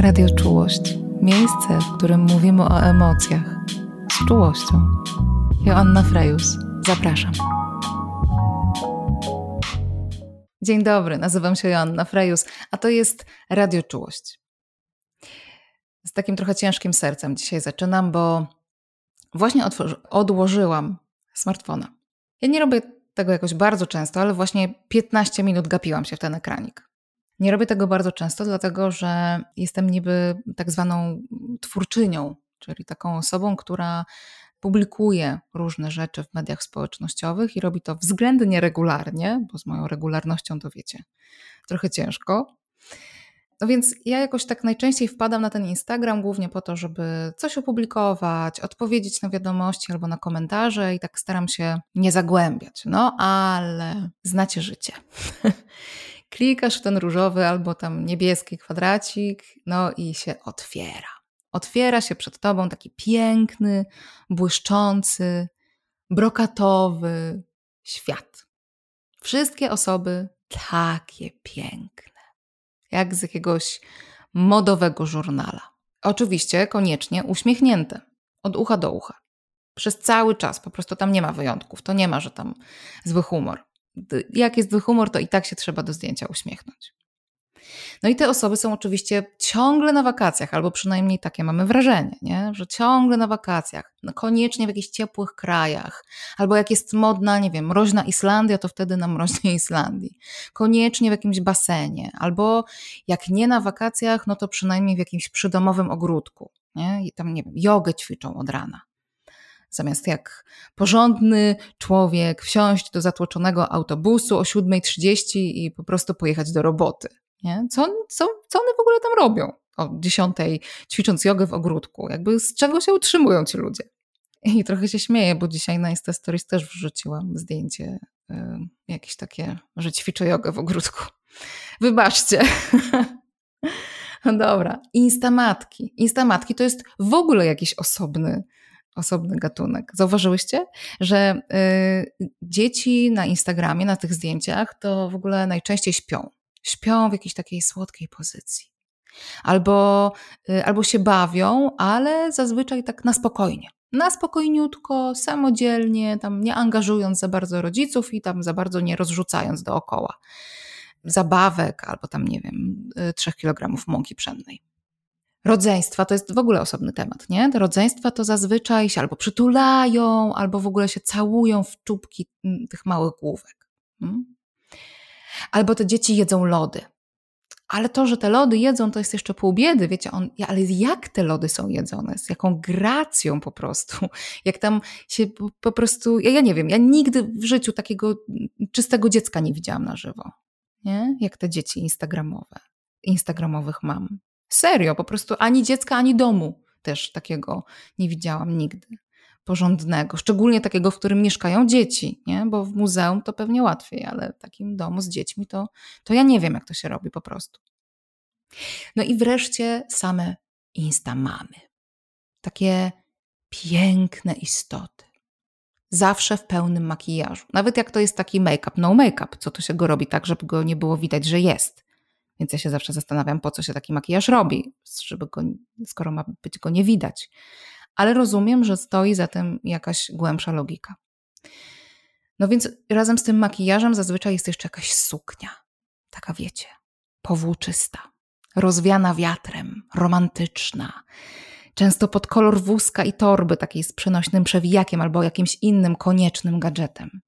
Radio Czułość. Miejsce, w którym mówimy o emocjach. Z czułością. Joanna Frejus. Zapraszam. Dzień dobry, nazywam się Joanna Frejus, a to jest Radio Czułość. Z takim trochę ciężkim sercem dzisiaj zaczynam, bo właśnie odłożyłam smartfona. Ja nie robię tego jakoś bardzo często, ale właśnie 15 minut gapiłam się w ten ekranik. Nie robię tego bardzo często, dlatego że jestem niby tak zwaną twórczynią, czyli taką osobą, która publikuje różne rzeczy w mediach społecznościowych i robi to względnie regularnie, bo z moją regularnością to wiecie, trochę ciężko. No więc ja jakoś tak najczęściej wpadam na ten Instagram głównie po to, żeby coś opublikować, odpowiedzieć na wiadomości albo na komentarze i tak staram się nie zagłębiać. No ale znacie życie. klikasz w ten różowy albo tam niebieski kwadracik, no i się otwiera. Otwiera się przed tobą taki piękny, błyszczący, brokatowy świat. Wszystkie osoby takie piękne, jak z jakiegoś modowego żurnala. Oczywiście koniecznie uśmiechnięte, od ucha do ucha. Przez cały czas, po prostu tam nie ma wyjątków. To nie ma, że tam zły humor jak jest zły humor, to i tak się trzeba do zdjęcia uśmiechnąć. No i te osoby są oczywiście ciągle na wakacjach, albo przynajmniej takie mamy wrażenie, nie? że ciągle na wakacjach, no koniecznie w jakichś ciepłych krajach, albo jak jest modna, nie wiem, mroźna Islandia, to wtedy na mroźnej Islandii, koniecznie w jakimś basenie, albo jak nie na wakacjach, no to przynajmniej w jakimś przydomowym ogródku, nie? i tam, nie wiem, jogę ćwiczą od rana zamiast jak porządny człowiek wsiąść do zatłoczonego autobusu o 7.30 i po prostu pojechać do roboty. Nie? Co, co, co one w ogóle tam robią o 10 ćwicząc jogę w ogródku? Jakby z czego się utrzymują ci ludzie? I trochę się śmieję, bo dzisiaj na Insta Stories też wrzuciłam zdjęcie y, jakieś takie, że ćwiczę jogę w ogródku. Wybaczcie. No dobra, instamatki. Instamatki to jest w ogóle jakiś osobny osobny gatunek. Zauważyłyście, że y, dzieci na Instagramie, na tych zdjęciach, to w ogóle najczęściej śpią. Śpią w jakiejś takiej słodkiej pozycji. Albo, y, albo się bawią, ale zazwyczaj tak na spokojnie. Na spokojniutko, samodzielnie, tam nie angażując za bardzo rodziców i tam za bardzo nie rozrzucając dookoła zabawek albo tam, nie wiem, y, trzech kilogramów mąki pszennej. Rodzeństwa to jest w ogóle osobny temat, nie? Te rodzeństwa to zazwyczaj się albo przytulają, albo w ogóle się całują w czubki mm, tych małych główek. Hmm? Albo te dzieci jedzą lody. Ale to, że te lody jedzą, to jest jeszcze pół biedy, wiecie, on, ale jak te lody są jedzone, z jaką gracją po prostu, jak tam się po, po prostu, ja, ja nie wiem, ja nigdy w życiu takiego mm, czystego dziecka nie widziałam na żywo, nie? Jak te dzieci instagramowe, instagramowych mam. Serio, po prostu ani dziecka, ani domu też takiego nie widziałam nigdy. Porządnego, szczególnie takiego, w którym mieszkają dzieci, nie? bo w muzeum to pewnie łatwiej, ale w takim domu z dziećmi to, to ja nie wiem, jak to się robi po prostu. No i wreszcie same instamamy. Takie piękne istoty. Zawsze w pełnym makijażu. Nawet jak to jest taki make-up, no make-up, co to się go robi tak, żeby go nie było widać, że jest. Więc ja się zawsze zastanawiam, po co się taki makijaż robi, żeby go, skoro ma być go nie widać. Ale rozumiem, że stoi za tym jakaś głębsza logika. No więc razem z tym makijażem zazwyczaj jest jeszcze jakaś suknia. Taka wiecie, powłóczysta, rozwiana wiatrem, romantyczna. Często pod kolor wózka i torby, takiej z przenośnym przewijakiem albo jakimś innym koniecznym gadżetem.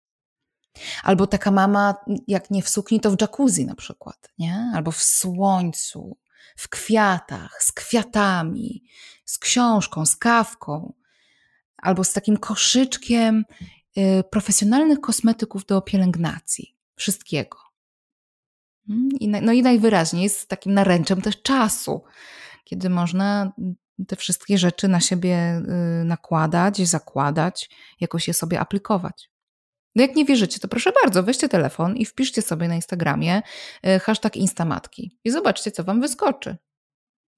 Albo taka mama, jak nie w sukni, to w jacuzzi na przykład, nie? Albo w słońcu, w kwiatach, z kwiatami, z książką, z kawką, albo z takim koszyczkiem y, profesjonalnych kosmetyków do pielęgnacji, wszystkiego. Mm, I, no i najwyraźniej z takim naręczem też czasu, kiedy można te wszystkie rzeczy na siebie y, nakładać, zakładać, jakoś je sobie aplikować. No jak nie wierzycie, to proszę bardzo, weźcie telefon i wpiszcie sobie na Instagramie e, hashtag Instamatki i zobaczcie, co wam wyskoczy.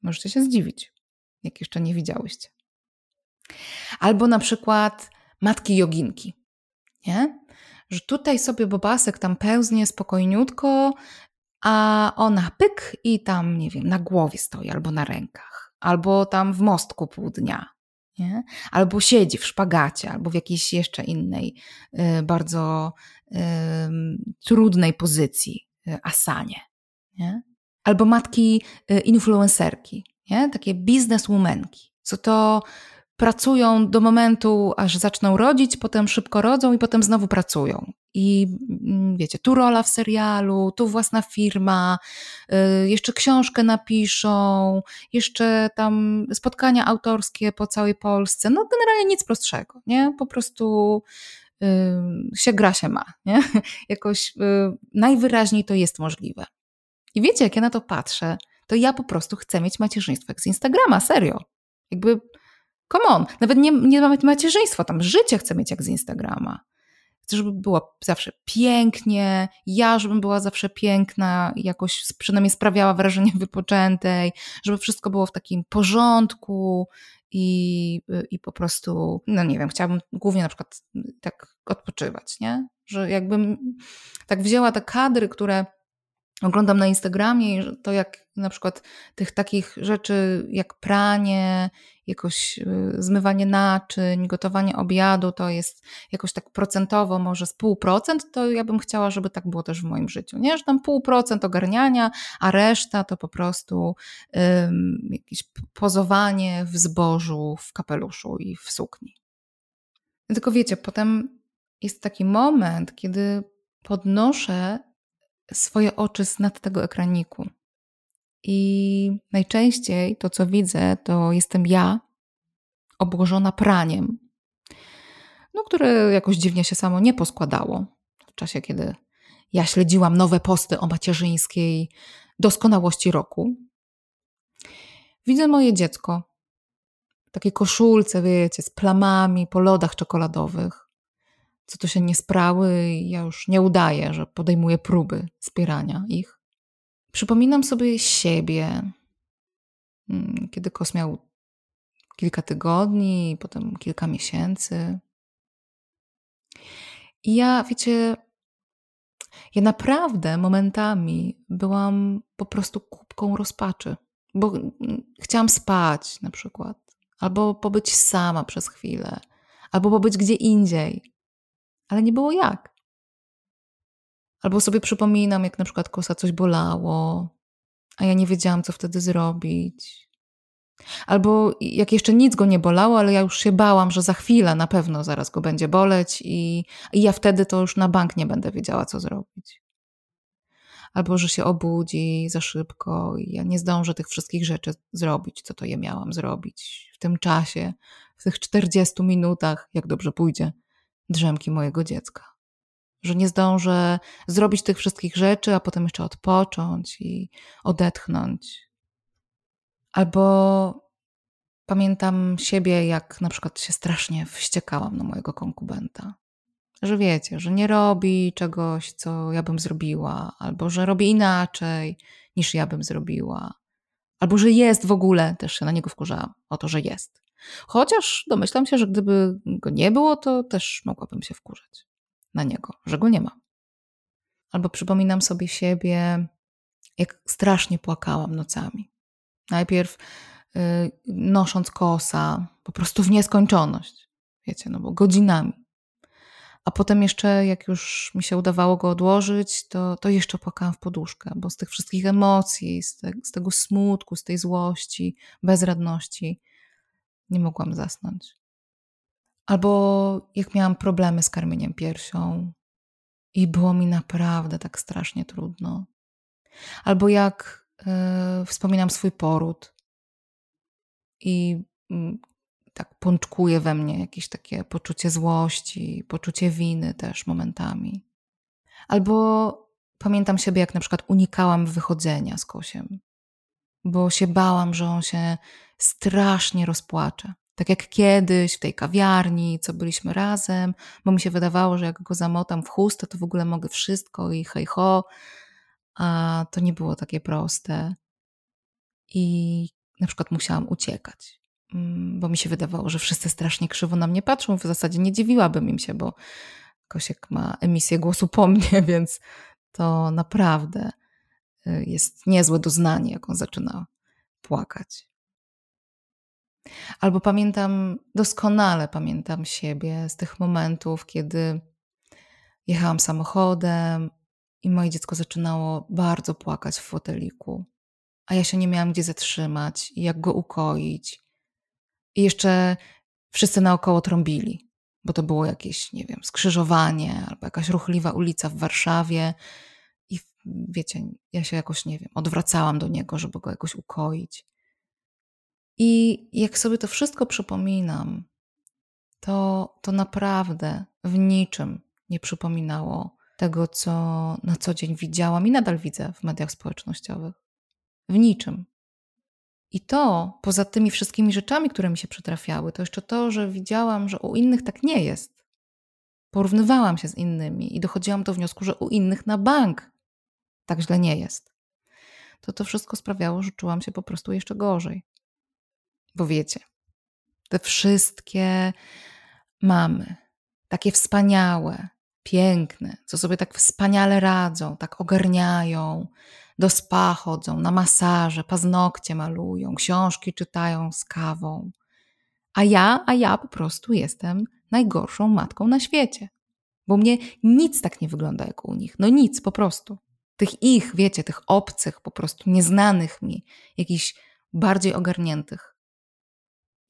Możecie się zdziwić, jak jeszcze nie widziałyście. Albo na przykład matki joginki, nie? Że tutaj sobie bobasek tam pełznie spokojniutko, a ona pyk i tam, nie wiem, na głowie stoi albo na rękach, albo tam w mostku pół dnia, nie? albo siedzi w szpagacie, albo w jakiejś jeszcze innej, y, bardzo trudnej pozycji, y, asanie. Nie? Albo matki y, influencerki, nie? takie bizneswomanki, co to pracują do momentu, aż zaczną rodzić, potem szybko rodzą i potem znowu pracują. I mm, wiecie, tu rola w serialu, tu własna firma, y, jeszcze książkę napiszą, jeszcze tam spotkania autorskie po całej Polsce. No generalnie nic prostszego, nie? Po prostu się gra się ma, nie? Jakoś y, najwyraźniej to jest możliwe. I wiecie, jak ja na to patrzę, to ja po prostu chcę mieć macierzyństwo jak z Instagrama, serio. Jakby, come on, nawet nie, nie mamy macierzyństwa, tam życie chcę mieć jak z Instagrama. Chcę, żeby było zawsze pięknie, ja, żebym była zawsze piękna, jakoś przynajmniej sprawiała wrażenie wypoczętej, żeby wszystko było w takim porządku i, i po prostu, no nie wiem, chciałabym głównie na przykład tak odpoczywać, nie? Że jakbym tak wzięła te kadry, które oglądam na Instagramie i to jak na przykład tych takich rzeczy jak pranie, jakoś y, zmywanie naczyń, gotowanie obiadu, to jest jakoś tak procentowo może z pół procent, to ja bym chciała, żeby tak było też w moim życiu, nie? Że tam pół procent ogarniania, a reszta to po prostu um, jakieś pozowanie w zbożu, w kapeluszu i w sukni. Tylko wiecie, potem jest taki moment, kiedy podnoszę swoje oczy z nad tego ekraniku. I najczęściej to, co widzę, to jestem ja obłożona praniem, no, które jakoś dziwnie się samo nie poskładało w czasie, kiedy ja śledziłam nowe posty o macierzyńskiej doskonałości roku. Widzę moje dziecko w takiej koszulce, wiecie, z plamami po lodach czekoladowych co to się nie sprały ja już nie udaję, że podejmuję próby wspierania ich. Przypominam sobie siebie, mm, kiedy kos miał kilka tygodni, potem kilka miesięcy. I ja, wiecie, ja naprawdę momentami byłam po prostu kubką rozpaczy, bo mm, chciałam spać na przykład, albo pobyć sama przez chwilę, albo pobyć gdzie indziej ale nie było jak. Albo sobie przypominam, jak na przykład kosa coś bolało, a ja nie wiedziałam, co wtedy zrobić. Albo jak jeszcze nic go nie bolało, ale ja już się bałam, że za chwilę na pewno zaraz go będzie boleć i, i ja wtedy to już na bank nie będę wiedziała, co zrobić. Albo że się obudzi za szybko i ja nie zdążę tych wszystkich rzeczy zrobić, co to je miałam zrobić w tym czasie, w tych 40 minutach, jak dobrze pójdzie drzemki mojego dziecka. Że nie zdążę zrobić tych wszystkich rzeczy, a potem jeszcze odpocząć i odetchnąć. Albo pamiętam siebie, jak na przykład się strasznie wściekałam na mojego konkubenta. Że wiecie, że nie robi czegoś, co ja bym zrobiła, albo że robi inaczej niż ja bym zrobiła, albo że jest w ogóle, też się na niego wkurzałam o to, że jest. Chociaż domyślam się, że gdyby go nie było, to też mogłabym się wkurzać na niego, że go nie ma. Albo przypominam sobie siebie, jak strasznie płakałam nocami. Najpierw yy, nosząc kosa, po prostu w nieskończoność, wiecie, no bo godzinami. A potem jeszcze, jak już mi się udawało go odłożyć, to, to jeszcze płakałam w poduszkę, bo z tych wszystkich emocji, z, te, z tego smutku, z tej złości, bezradności, nie mogłam zasnąć. Albo jak miałam problemy z karmieniem piersią i było mi naprawdę tak strasznie trudno. Albo jak yy, wspominam swój poród i yy, tak pączkuje we mnie jakieś takie poczucie złości, poczucie winy też momentami. Albo pamiętam siebie, jak na przykład unikałam wychodzenia z kosiem, bo się bałam, że on się strasznie rozpłacze. Tak jak kiedyś w tej kawiarni, co byliśmy razem, bo mi się wydawało, że jak go zamotam w chustę, to w ogóle mogę wszystko i hej ho, a to nie było takie proste. I na przykład musiałam uciekać, mm, bo mi się wydawało, że wszyscy strasznie krzywo na mnie patrzą. W zasadzie nie dziwiłabym im się, bo Kosiek ma emisję głosu po mnie, więc to naprawdę y, jest niezłe doznanie, jak on zaczyna płakać. Albo pamiętam, doskonale pamiętam siebie z tych momentów, kiedy jechałam samochodem i moje dziecko zaczynało bardzo płakać w foteliku, a ja się nie miałam gdzie zatrzymać i jak go ukoić. I jeszcze wszyscy naokoło trąbili, bo to było jakieś, nie wiem, skrzyżowanie albo jakaś ruchliwa ulica w Warszawie. I wiecie, ja się jakoś, nie wiem, odwracałam do niego, żeby go jakoś ukoić. I jak sobie to wszystko przypominam, to, to naprawdę w niczym nie przypominało tego, co na co dzień widziałam i nadal widzę w mediach społecznościowych. W niczym. I to, poza tymi wszystkimi rzeczami, które mi się przytrafiały, to jeszcze to, że widziałam, że u innych tak nie jest. Porównywałam się z innymi i dochodziłam do wniosku, że u innych na bank tak źle nie jest. To to wszystko sprawiało, że czułam się po prostu jeszcze gorzej. Bo wiecie, te wszystkie mamy, takie wspaniałe, piękne, co sobie tak wspaniale radzą, tak ogarniają, do spa chodzą, na masaże, paznokcie malują, książki czytają z kawą. A ja, a ja po prostu jestem najgorszą matką na świecie. Bo mnie nic tak nie wygląda jak u nich. No nic, po prostu. Tych ich, wiecie, tych obcych, po prostu nieznanych mi, jakichś bardziej ogarniętych.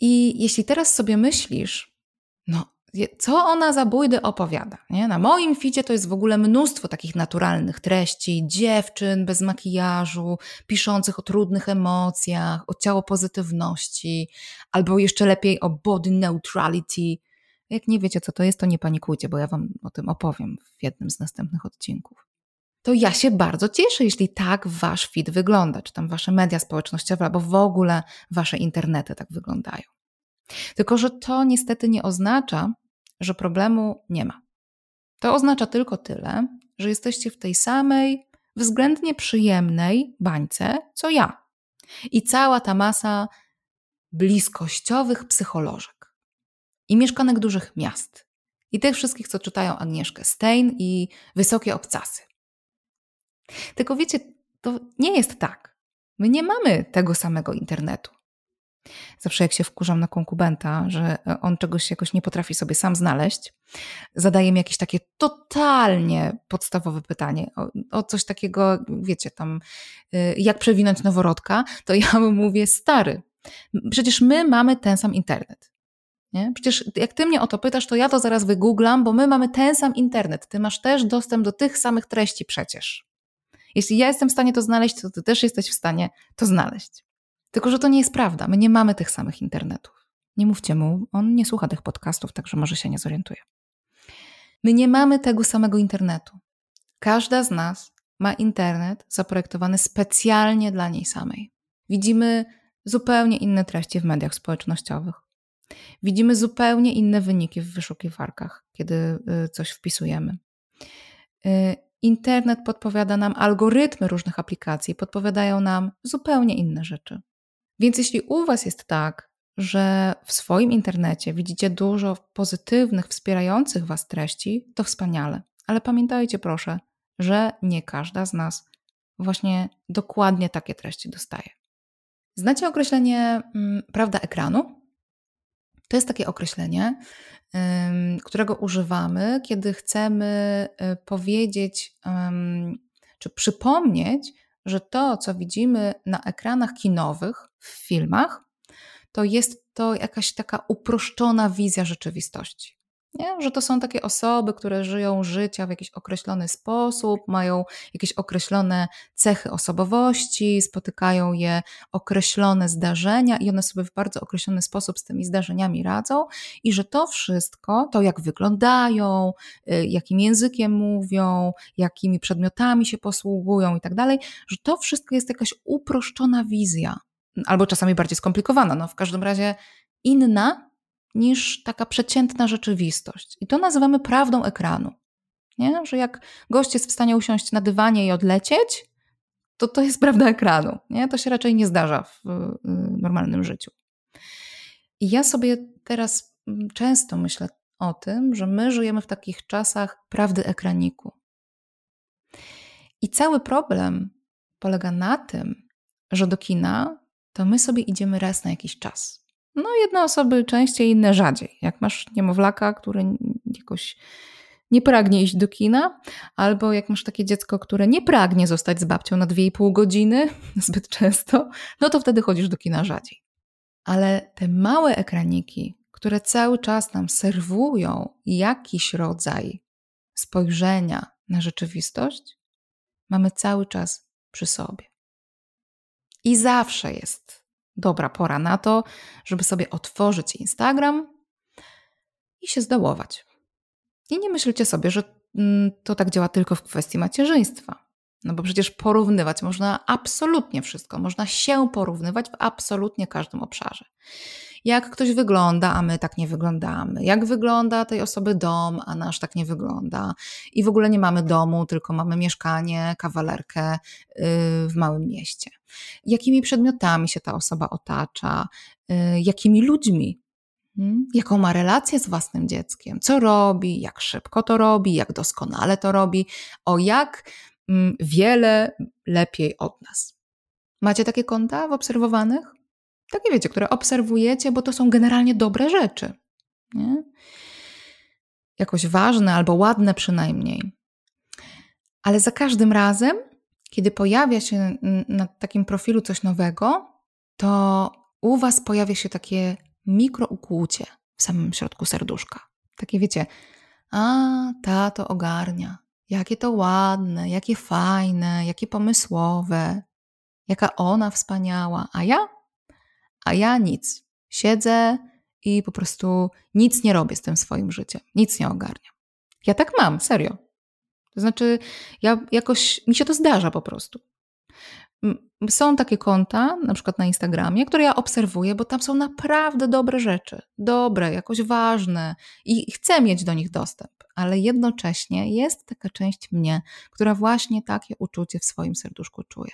I jeśli teraz sobie myślisz, no co ona za bójdy opowiada. Nie? Na moim ficie to jest w ogóle mnóstwo takich naturalnych treści, dziewczyn bez makijażu, piszących o trudnych emocjach, o ciało pozytywności, albo jeszcze lepiej o body neutrality. Jak nie wiecie, co to jest, to nie panikujcie, bo ja Wam o tym opowiem w jednym z następnych odcinków. To ja się bardzo cieszę, jeśli tak Wasz fit wygląda, czy tam Wasze media społecznościowe, albo w ogóle Wasze internety tak wyglądają. Tylko, że to niestety nie oznacza, że problemu nie ma. To oznacza tylko tyle, że jesteście w tej samej, względnie przyjemnej bańce, co ja. I cała ta masa bliskościowych psycholożek i mieszkanek dużych miast. I tych wszystkich, co czytają Agnieszkę Stein i wysokie obcasy. Tylko wiecie, to nie jest tak. My nie mamy tego samego internetu. Zawsze jak się wkurzam na konkubenta, że on czegoś jakoś nie potrafi sobie sam znaleźć, zadaje mi jakieś takie totalnie podstawowe pytanie o, o coś takiego, wiecie, tam y, jak przewinąć noworodka, to ja mu mówię, stary, przecież my mamy ten sam internet. Nie? Przecież jak ty mnie o to pytasz, to ja to zaraz wygooglam, bo my mamy ten sam internet. Ty masz też dostęp do tych samych treści przecież. Jeśli ja jestem w stanie to znaleźć, to ty też jesteś w stanie to znaleźć. Tylko, że to nie jest prawda. My nie mamy tych samych internetów. Nie mówcie mu, on nie słucha tych podcastów, także może się nie zorientuje. My nie mamy tego samego internetu. Każda z nas ma internet zaprojektowany specjalnie dla niej samej. Widzimy zupełnie inne treści w mediach społecznościowych. Widzimy zupełnie inne wyniki w wyszukiwarkach, kiedy y, coś wpisujemy. Internet podpowiada nam algorytmy różnych aplikacji, podpowiadają nam zupełnie inne rzeczy. Więc jeśli u Was jest tak, że w swoim internecie widzicie dużo pozytywnych, wspierających Was treści, to wspaniale. Ale pamiętajcie proszę, że nie każda z nas właśnie dokładnie takie treści dostaje. Znacie określenie hmm, prawda ekranu? To jest takie określenie, którego używamy, kiedy chcemy y, powiedzieć czy przypomnieć, że to, co widzimy na ekranach kinowych, w filmach, to jest to jakaś taka uproszczona wizja rzeczywistości. Nie? Że to są takie osoby, które żyją życia w jakiś określony sposób, mają jakieś określone cechy osobowości, spotykają je określone zdarzenia i one sobie w bardzo określony sposób z tymi zdarzeniami radzą, i że to wszystko, to jak wyglądają, y, jakim językiem mówią, jakimi przedmiotami się posługują i tak dalej, że to wszystko jest jakaś uproszczona wizja, albo czasami bardziej skomplikowana, no w każdym razie inna niż taka przeciętna rzeczywistość. I to nazywamy prawdą ekranu. Nie? Że jak gość jest w stanie usiąść na dywanie i odlecieć, to to jest prawda ekranu. Nie? To się raczej nie zdarza w normalnym życiu. I ja sobie teraz mm, często myślę o tym, że my żyjemy w takich czasach prawdy ekraniku. I cały problem polega na tym, że do kina to my sobie idziemy raz na jakiś czas. No, jedne osoby częściej, inne rzadziej. Jak masz niemowlaka, który jakoś nie pragnie iść do kina, albo jak masz takie dziecko, które nie pragnie zostać z babcią na 2,5 godziny zbyt często, no to wtedy chodzisz do kina rzadziej. Ale te małe ekraniki, które cały czas nam serwują jakiś rodzaj spojrzenia na rzeczywistość, mamy cały czas przy sobie. I zawsze jest dobra pora na to, żeby sobie otworzyć Instagram i się zdołować. I nie myślcie sobie, że mm, to tak działa tylko w kwestii macierzyństwa. No bo przecież porównywać można absolutnie wszystko. Można się porównywać w absolutnie każdym obszarze. Jak ktoś wygląda, a my tak nie wyglądamy. Jak wygląda tej osoby dom, a nasz tak nie wygląda. I w ogóle nie mamy domu, tylko mamy mieszkanie, kawalerkę y, w małym mieście. Jakimi przedmiotami się ta osoba otacza, y, jakimi ludźmi Hmm? jaką ma relację z własnym dzieckiem, co robi, jak szybko to robi, jak doskonale to robi, o jak wiele lepiej od nas. Macie takie konta w obserwowanych? Takie wiecie, które obserwujecie, bo to są generalnie dobre rzeczy. Nie? Jakoś ważne albo ładne przynajmniej. Ale za każdym razem, kiedy pojawia się na takim profilu coś nowego, to u Was pojawia się takie mikroukłucie w samym środku serduszka. Takie wiecie, a ta to ogarnia. Jakie to ładne, jakie fajne, jakie pomysłowe, jaka ona wspaniała, a ja? A ja nic. Siedzę i po prostu nic nie robię z tym swoim życiem, nic nie ogarniam. Ja tak mam, serio. To znaczy, ja jakoś mi się to zdarza po prostu. Są takie konta, na przykład na Instagramie, które ja obserwuję, bo tam są naprawdę dobre rzeczy, dobre, jakoś ważne i chcę mieć do nich dostęp, ale jednocześnie jest taka część mnie, która właśnie takie uczucie w swoim serduszku czuje.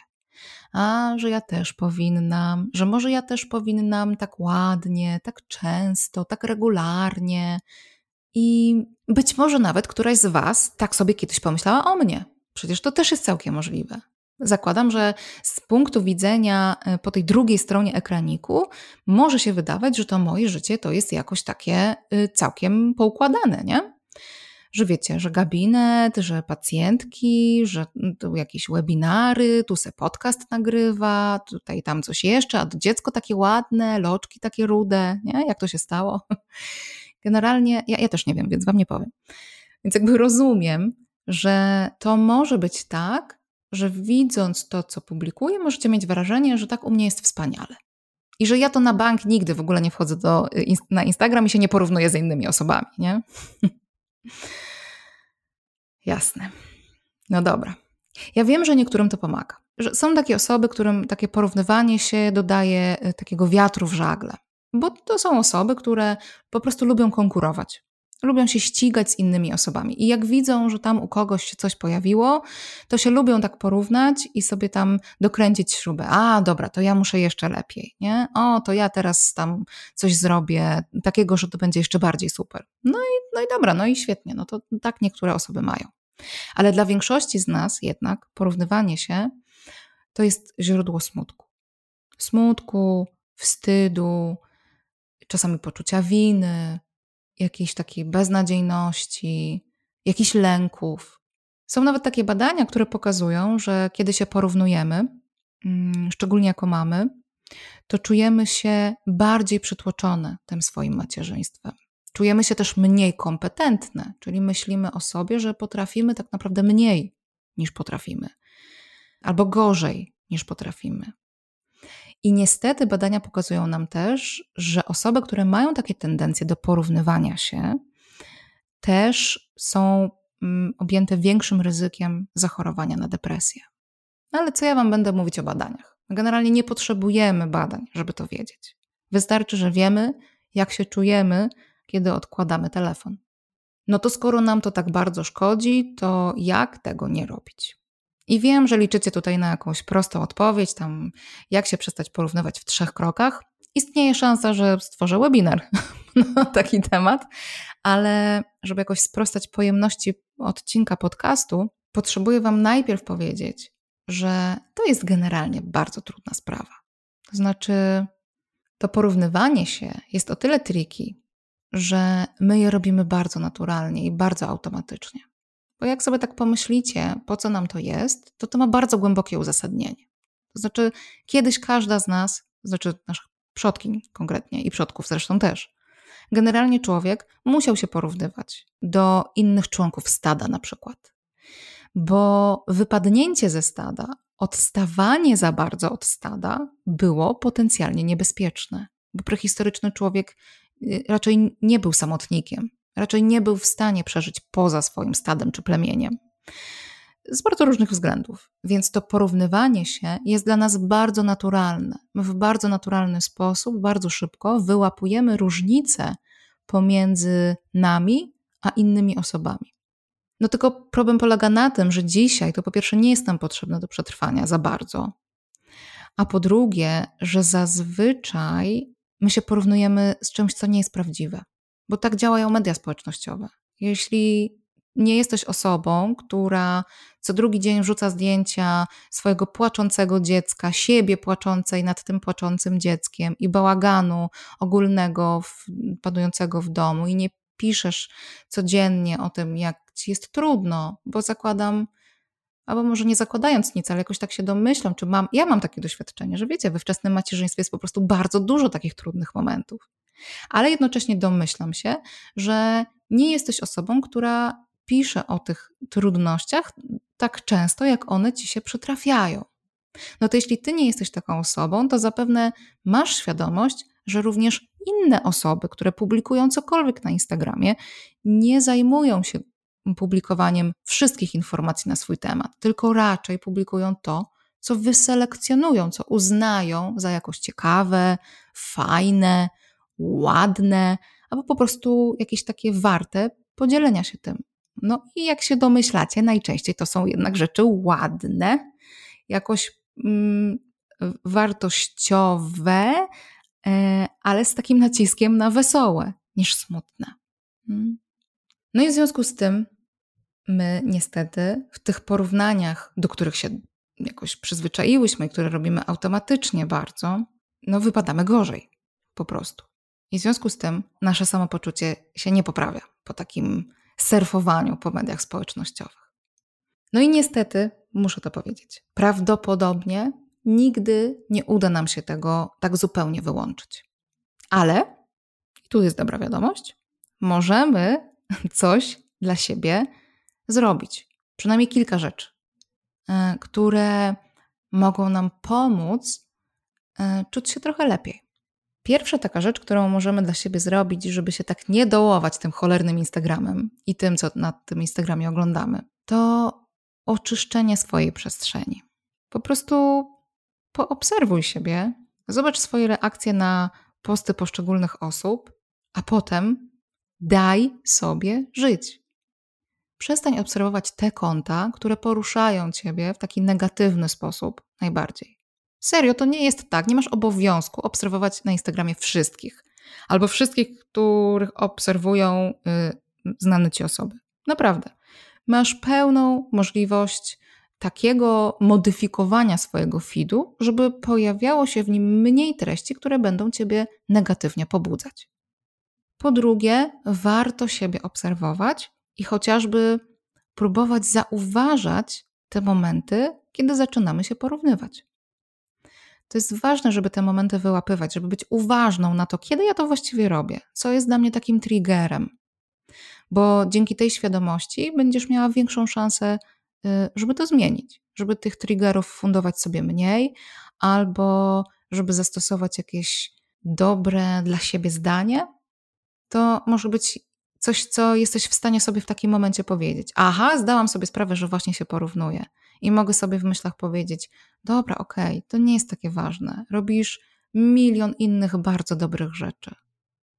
A, że ja też powinnam, że może ja też powinnam tak ładnie, tak często, tak regularnie. I być może nawet któraś z Was tak sobie kiedyś pomyślała o mnie. Przecież to też jest całkiem możliwe. Zakładam, że z punktu widzenia e, po tej drugiej stronie ekraniku może się wydawać, że to moje życie to jest jakoś takie y, całkiem poukładane, nie? Że wiecie, że gabinet, że pacjentki, że tu jakieś webinary, tu se podcast nagrywa, tutaj tam coś jeszcze, a dziecko takie ładne, loczki takie rude, nie? Jak to się stało? Generalnie ja, ja też nie wiem, więc wam nie powiem. Więc jakby rozumiem, że to może być tak, że widząc to, co publikuję, możecie mieć wrażenie, że tak u mnie jest wspaniale. I że ja to na bank nigdy w ogóle nie wchodzę do, y, na Instagram i się nie porównuję z innymi osobami, nie? Jasne. No dobra. Ja wiem, że niektórym to pomaga. Że są takie osoby, którym takie porównywanie się dodaje y, takiego wiatru w żagle. Bo to są osoby, które po prostu lubią konkurować lubią się ścigać z innymi osobami. I jak widzą, że tam u kogoś się coś pojawiło, to się lubią tak porównać i sobie tam dokręcić śrubę. A, dobra, to ja muszę jeszcze lepiej, nie? O, to ja teraz tam coś zrobię takiego, że to będzie jeszcze bardziej super. No i, no i dobra, no i świetnie, no to tak niektóre osoby mają. Ale dla większości z nas jednak porównywanie się to jest źródło smutku. Smutku, wstydu, czasami poczucia winy, jakiejś takiej beznadziejności, jakichś lęków. Są nawet takie badania, które pokazują, że kiedy się porównujemy, mm, szczególnie jako mamy, to czujemy się bardziej przytłoczone tym swoim macierzyństwem. Czujemy się też mniej kompetentne, czyli myślimy o sobie, że potrafimy tak naprawdę mniej niż potrafimy, albo gorzej niż potrafimy. I niestety badania pokazują nam też, że osoby, które mają takie tendencje do porównywania się, też są mm, objęte większym ryzykiem zachorowania na depresję. No ale co ja Wam będę mówić o badaniach? Generalnie nie potrzebujemy badań, żeby to wiedzieć. Wystarczy, że wiemy, jak się czujemy, kiedy odkładamy telefon. No to skoro nam to tak bardzo szkodzi, to jak tego nie robić? I wiem, że liczycie tutaj na jakąś prostą odpowiedź, tam jak się przestać porównywać w trzech krokach. Istnieje szansa, że stworzę webinar na taki temat, ale żeby jakoś sprostać pojemności odcinka podcastu, potrzebuję Wam najpierw powiedzieć, że to jest generalnie bardzo trudna sprawa. To znaczy, to porównywanie się jest o tyle triki, że my je robimy bardzo naturalnie i bardzo automatycznie. Bo jak sobie tak pomyślicie, po co nam to jest, to to ma bardzo głębokie uzasadnienie. To znaczy, kiedyś każda z nas, to znaczy naszych przodkiń konkretnie i przodków zresztą też, generalnie człowiek musiał się porównywać do innych członków stada na przykład. Bo wypadnięcie ze stada, odstawanie za bardzo od stada było potencjalnie niebezpieczne. Bo prehistoryczny człowiek y, raczej nie był samotnikiem, raczej nie był w stanie przeżyć poza swoim stadem czy plemieniem. Z bardzo różnych względów. Więc to porównywanie się jest dla nas bardzo naturalne. My w bardzo naturalny sposób, bardzo szybko wyłapujemy różnice pomiędzy nami a innymi osobami. No tylko problem polega na tym, że dzisiaj to po pierwsze nie jest nam potrzebne do przetrwania za bardzo, a po drugie, że zazwyczaj my się porównujemy z czymś, co nie jest prawdziwe, bo tak działają media społecznościowe. Jeśli nie jesteś osobą, która co drugi dzień wrzuca zdjęcia swojego płaczącego dziecka, siebie płaczącej nad tym płaczącym dzieckiem i bałaganu ogólnego w, panującego w domu i nie piszesz codziennie o tym, jak ci jest trudno, bo zakładam, albo może nie zakładając nic, ale jakoś tak się domyślam, czy mam, ja mam takie doświadczenie, że wiecie, we wczesnym macierzyństwie jest po prostu bardzo dużo takich trudnych momentów. Ale jednocześnie domyślam się, że nie jesteś osobą, która pisze o tych trudnościach tak często, jak one ci się przytrafiają. No to jeśli ty nie jesteś taką osobą, to zapewne masz świadomość, że również inne osoby, które publikują cokolwiek na Instagramie, nie zajmują się publikowaniem wszystkich informacji na swój temat, tylko raczej publikują to, co wyselekcjonują, co uznają za jakoś ciekawe, fajne, ładne, albo po prostu jakieś takie warte podzielenia się tym. No i jak się domyślacie, najczęściej to są jednak rzeczy ładne, jakoś mm, wartościowe, e, ale z takim naciskiem na wesołe niż smutne. Mm. No i w związku z tym my niestety w tych porównaniach, do których się jakoś przyzwyczaiłyśmy, które robimy automatycznie bardzo, no wypadamy gorzej po prostu. I w związku z tym nasze samopoczucie się nie poprawia po takim surfowaniu po mediach społecznościowych. No i niestety, muszę to powiedzieć, prawdopodobnie nigdy nie uda nam się tego tak zupełnie wyłączyć. Ale, i tu jest dobra wiadomość, możemy coś dla siebie zrobić. Przynajmniej kilka rzeczy, e, które mogą nam pomóc e, czuć się trochę lepiej. Pierwsza taka rzecz, którą możemy dla siebie zrobić, żeby się tak nie dołować tym cholernym Instagramem i tym, co na tym Instagramie oglądamy, to oczyszczenie swojej przestrzeni. Po prostu poobserwuj siebie, zobacz swoje reakcje na posty poszczególnych osób, a potem daj sobie żyć. Przestań obserwować te konta, które poruszają ciebie w taki negatywny sposób najbardziej. Serio, to nie jest tak. Nie masz obowiązku obserwować na Instagramie wszystkich. Albo wszystkich, których obserwują y, znane ci osoby. Naprawdę. Masz pełną możliwość takiego modyfikowania swojego feedu, żeby pojawiało się w nim mniej treści, które będą ciebie negatywnie pobudzać. Po drugie, warto siebie obserwować i chociażby próbować zauważać te momenty, kiedy zaczynamy się porównywać. To jest ważne, żeby te momenty wyłapywać, żeby być uważną na to, kiedy ja to właściwie robię, co jest dla mnie takim triggerem. Bo dzięki tej świadomości będziesz miała większą szansę, y, żeby to zmienić, żeby tych triggerów fundować sobie mniej, albo żeby zastosować jakieś dobre dla siebie zdanie. To może być coś, co jesteś w stanie sobie w takim momencie powiedzieć. Aha, zdałam sobie sprawę, że właśnie się porównuję i mogę sobie w myślach powiedzieć: Dobra, okej, okay, to nie jest takie ważne. Robisz milion innych bardzo dobrych rzeczy.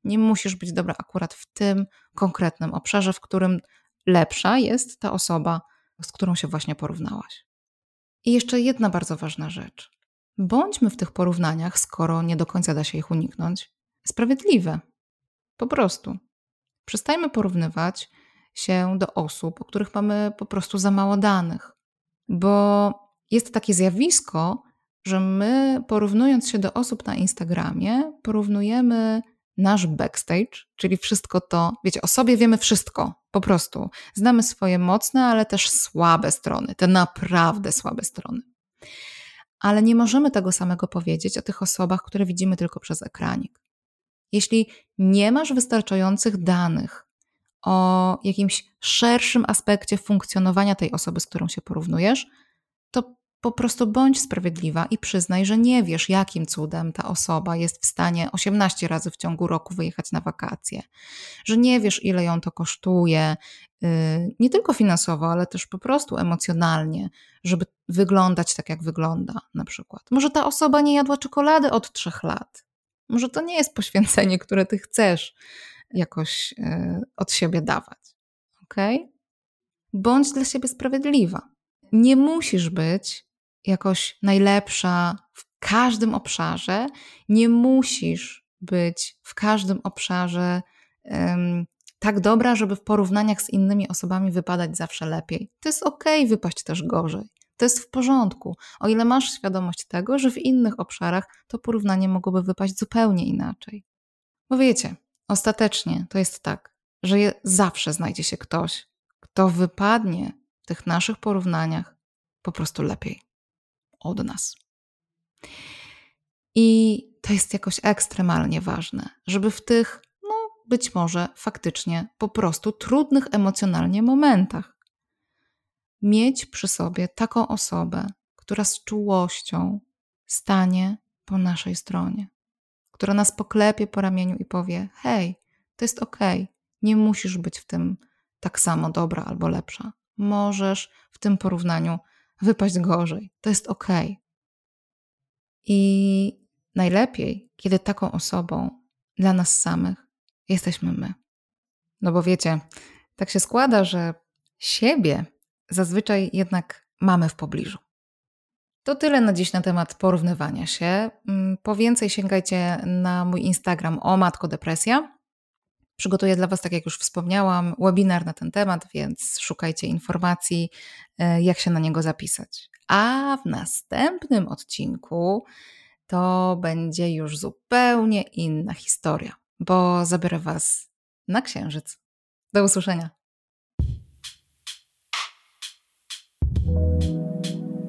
Nie musisz być dobra akurat w tym konkretnym obszarze, w którym lepsza jest ta osoba, z którą się właśnie porównałaś. I jeszcze jedna bardzo ważna rzecz. Bądźmy w tych porównaniach, skoro nie do końca da się ich uniknąć, sprawiedliwe. Po prostu. Przestajmy porównywać się do osób, o których mamy po prostu za mało danych bo jest takie zjawisko, że my porównując się do osób na Instagramie, porównujemy nasz backstage, czyli wszystko to, wiecie, o sobie wiemy wszystko, po prostu. Znamy swoje mocne, ale też słabe strony, te naprawdę słabe strony. Ale nie możemy tego samego powiedzieć o tych osobach, które widzimy tylko przez ekranik. Jeśli nie masz wystarczających danych o jakimś szerszym aspekcie funkcjonowania tej osoby, z którą się porównujesz, to po prostu bądź sprawiedliwa i przyznaj, że nie wiesz, jakim cudem ta osoba jest w stanie 18 razy w ciągu roku wyjechać na wakacje, że nie wiesz, ile ją to kosztuje, yy, nie tylko finansowo, ale też po prostu emocjonalnie, żeby wyglądać tak, jak wygląda, na przykład. Może ta osoba nie jadła czekolady od trzech lat. Może to nie jest poświęcenie, które ty chcesz jakoś yy, od siebie dawać. Ok? Bądź dla siebie sprawiedliwa. Nie musisz być jakoś najlepsza w każdym obszarze. Nie musisz być w każdym obszarze um, tak dobra, żeby w porównaniach z innymi osobami wypadać zawsze lepiej. To jest ok, wypaść też gorzej. To jest w porządku, o ile masz świadomość tego, że w innych obszarach to porównanie mogłoby wypaść zupełnie inaczej. Bo wiecie, ostatecznie to jest tak, że zawsze znajdzie się ktoś, kto wypadnie w tych naszych porównaniach po prostu lepiej od nas. I to jest jakoś ekstremalnie ważne, żeby w tych, no być może faktycznie po prostu trudnych emocjonalnie momentach mieć przy sobie taką osobę, która z czułością stanie po naszej stronie, która nas poklepie po ramieniu i powie: Hej, to jest okej, nie musisz być w tym tak samo dobra albo lepsza. Możesz w tym porównaniu wypaść gorzej. To jest ok. I najlepiej, kiedy taką osobą dla nas samych jesteśmy my. No bo wiecie, tak się składa, że siebie zazwyczaj jednak mamy w pobliżu. To tyle na dziś na temat porównywania się. Mm, po więcej sięgajcie na mój Instagram o Matko Depresja. Przygotuję dla Was, tak jak już wspomniałam, webinar na ten temat, więc szukajcie informacji, e, jak się na niego zapisać. A w następnym odcinku to będzie już zupełnie inna historia, bo zabiorę Was na księżyc. Do usłyszenia.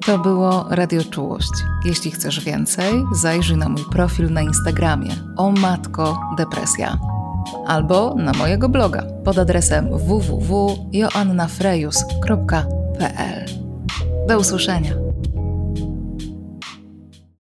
To było Radio Czułość. Jeśli chcesz więcej, zajrzyj na mój profil na Instagramie o Matko Depresja albo na mojego bloga pod adresem www.joannafrejus.pl. Do usłyszenia.